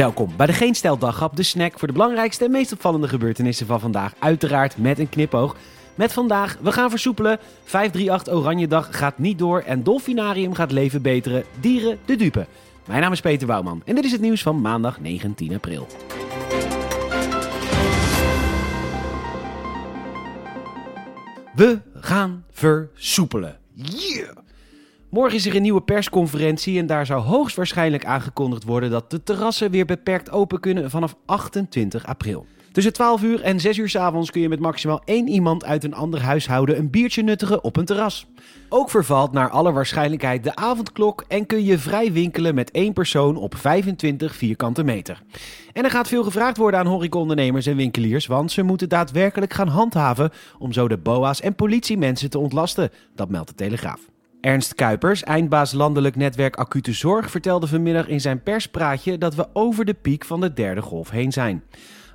Welkom bij de Geen Stel de snack voor de belangrijkste en meest opvallende gebeurtenissen van vandaag. Uiteraard met een knipoog. Met vandaag, we gaan versoepelen, 538 Oranje Dag gaat niet door en Dolfinarium gaat leven beteren, dieren de dupe. Mijn naam is Peter Bouwman en dit is het nieuws van maandag 19 april. We gaan versoepelen. Yeah! Morgen is er een nieuwe persconferentie en daar zou hoogstwaarschijnlijk aangekondigd worden dat de terrassen weer beperkt open kunnen vanaf 28 april. Tussen 12 uur en 6 uur s avonds kun je met maximaal één iemand uit een ander huishouden een biertje nuttigen op een terras. Ook vervalt naar alle waarschijnlijkheid de avondklok en kun je vrij winkelen met één persoon op 25 vierkante meter. En er gaat veel gevraagd worden aan horecaondernemers en winkeliers, want ze moeten daadwerkelijk gaan handhaven om zo de boa's en politiemensen te ontlasten. Dat meldt de Telegraaf. Ernst Kuipers, eindbaas landelijk netwerk acute zorg, vertelde vanmiddag in zijn perspraatje dat we over de piek van de derde golf heen zijn.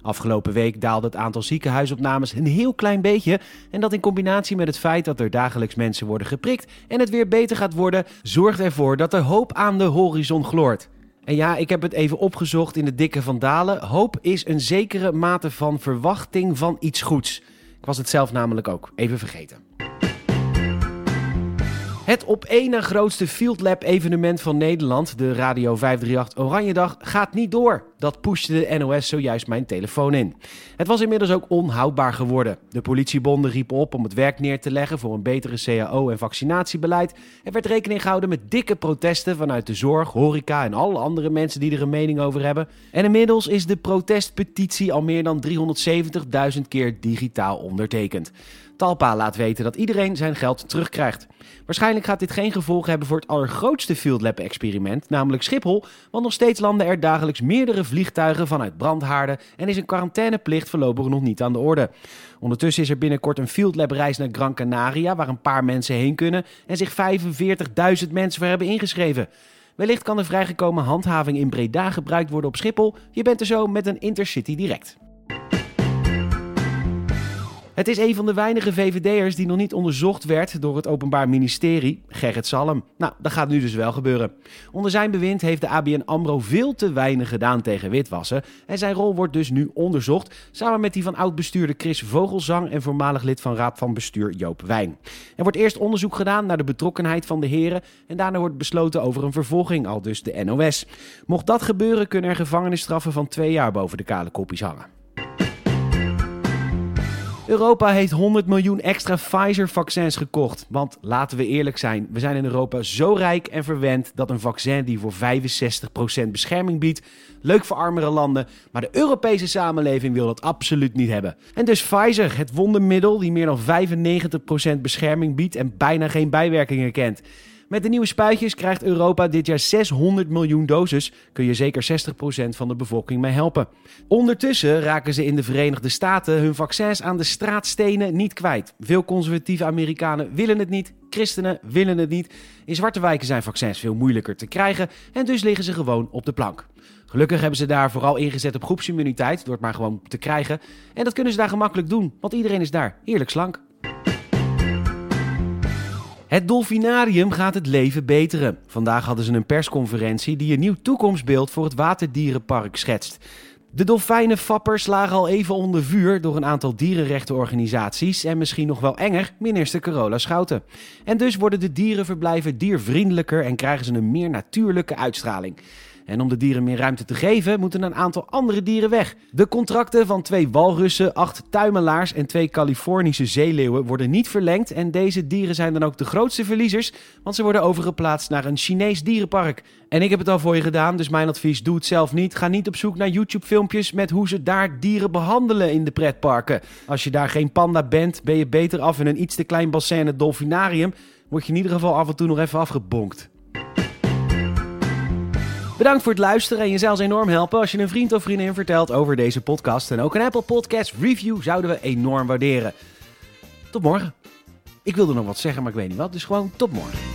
Afgelopen week daalde het aantal ziekenhuisopnames een heel klein beetje. En dat in combinatie met het feit dat er dagelijks mensen worden geprikt en het weer beter gaat worden, zorgt ervoor dat er hoop aan de horizon gloort. En ja, ik heb het even opgezocht in de dikke van Dalen. Hoop is een zekere mate van verwachting van iets goeds. Ik was het zelf namelijk ook even vergeten. Het op één na grootste Field Lab evenement van Nederland, de Radio 538 Oranjedag, gaat niet door. Dat pushte de NOS zojuist mijn telefoon in. Het was inmiddels ook onhoudbaar geworden. De politiebonden riepen op om het werk neer te leggen voor een betere CAO en vaccinatiebeleid. Er werd rekening gehouden met dikke protesten vanuit de zorg, horeca en alle andere mensen die er een mening over hebben. En inmiddels is de protestpetitie al meer dan 370.000 keer digitaal ondertekend. Talpa laat weten dat iedereen zijn geld terugkrijgt. Waarschijnlijk gaat dit geen gevolgen hebben voor het allergrootste Field Lab experiment, namelijk Schiphol, want nog steeds landen er dagelijks meerdere vliegtuigen vanuit brandhaarden en is een quarantaineplicht voorlopig nog niet aan de orde. Ondertussen is er binnenkort een Field Lab reis naar Gran Canaria, waar een paar mensen heen kunnen en zich 45.000 mensen voor hebben ingeschreven. Wellicht kan de vrijgekomen handhaving in Breda gebruikt worden op Schiphol. Je bent er zo met een Intercity direct. Het is een van de weinige VVD'ers die nog niet onderzocht werd door het Openbaar Ministerie, Gerrit Salm. Nou, dat gaat nu dus wel gebeuren. Onder zijn bewind heeft de ABN AMRO veel te weinig gedaan tegen witwassen en zijn rol wordt dus nu onderzocht, samen met die van oud-bestuurder Chris Vogelzang en voormalig lid van Raad van Bestuur Joop Wijn. Er wordt eerst onderzoek gedaan naar de betrokkenheid van de heren en daarna wordt besloten over een vervolging, al dus de NOS. Mocht dat gebeuren, kunnen er gevangenisstraffen van twee jaar boven de kale kopjes hangen. Europa heeft 100 miljoen extra Pfizer-vaccins gekocht. Want laten we eerlijk zijn, we zijn in Europa zo rijk en verwend dat een vaccin die voor 65% bescherming biedt, leuk voor armere landen, maar de Europese samenleving wil dat absoluut niet hebben. En dus Pfizer, het wondermiddel die meer dan 95% bescherming biedt en bijna geen bijwerkingen kent. Met de nieuwe spuitjes krijgt Europa dit jaar 600 miljoen doses. Kun je zeker 60% van de bevolking mee helpen. Ondertussen raken ze in de Verenigde Staten hun vaccins aan de straatstenen niet kwijt. Veel conservatieve Amerikanen willen het niet. Christenen willen het niet. In zwarte wijken zijn vaccins veel moeilijker te krijgen en dus liggen ze gewoon op de plank. Gelukkig hebben ze daar vooral ingezet op groepsimmuniteit door het maar gewoon te krijgen. En dat kunnen ze daar gemakkelijk doen, want iedereen is daar eerlijk slank. Het Dolfinarium gaat het leven beteren. Vandaag hadden ze een persconferentie die een nieuw toekomstbeeld voor het Waterdierenpark schetst. De dolfijnenfappers lagen al even onder vuur door een aantal dierenrechtenorganisaties en misschien nog wel enger, minister Carola Schouten. En dus worden de dierenverblijven diervriendelijker en krijgen ze een meer natuurlijke uitstraling. En om de dieren meer ruimte te geven, moeten een aantal andere dieren weg. De contracten van twee walrussen, acht tuimelaars en twee Californische zeeleeuwen worden niet verlengd. En deze dieren zijn dan ook de grootste verliezers, want ze worden overgeplaatst naar een Chinees dierenpark. En ik heb het al voor je gedaan, dus mijn advies: doe het zelf niet. Ga niet op zoek naar YouTube-filmpjes met hoe ze daar dieren behandelen in de pretparken. Als je daar geen panda bent, ben je beter af in een iets te klein bassin het dolfinarium. Word je in ieder geval af en toe nog even afgebonkt. Bedankt voor het luisteren en je zou enorm helpen als je een vriend of vriendin vertelt over deze podcast. En ook een Apple Podcast review zouden we enorm waarderen. Tot morgen. Ik wilde nog wat zeggen, maar ik weet niet wat, dus gewoon tot morgen.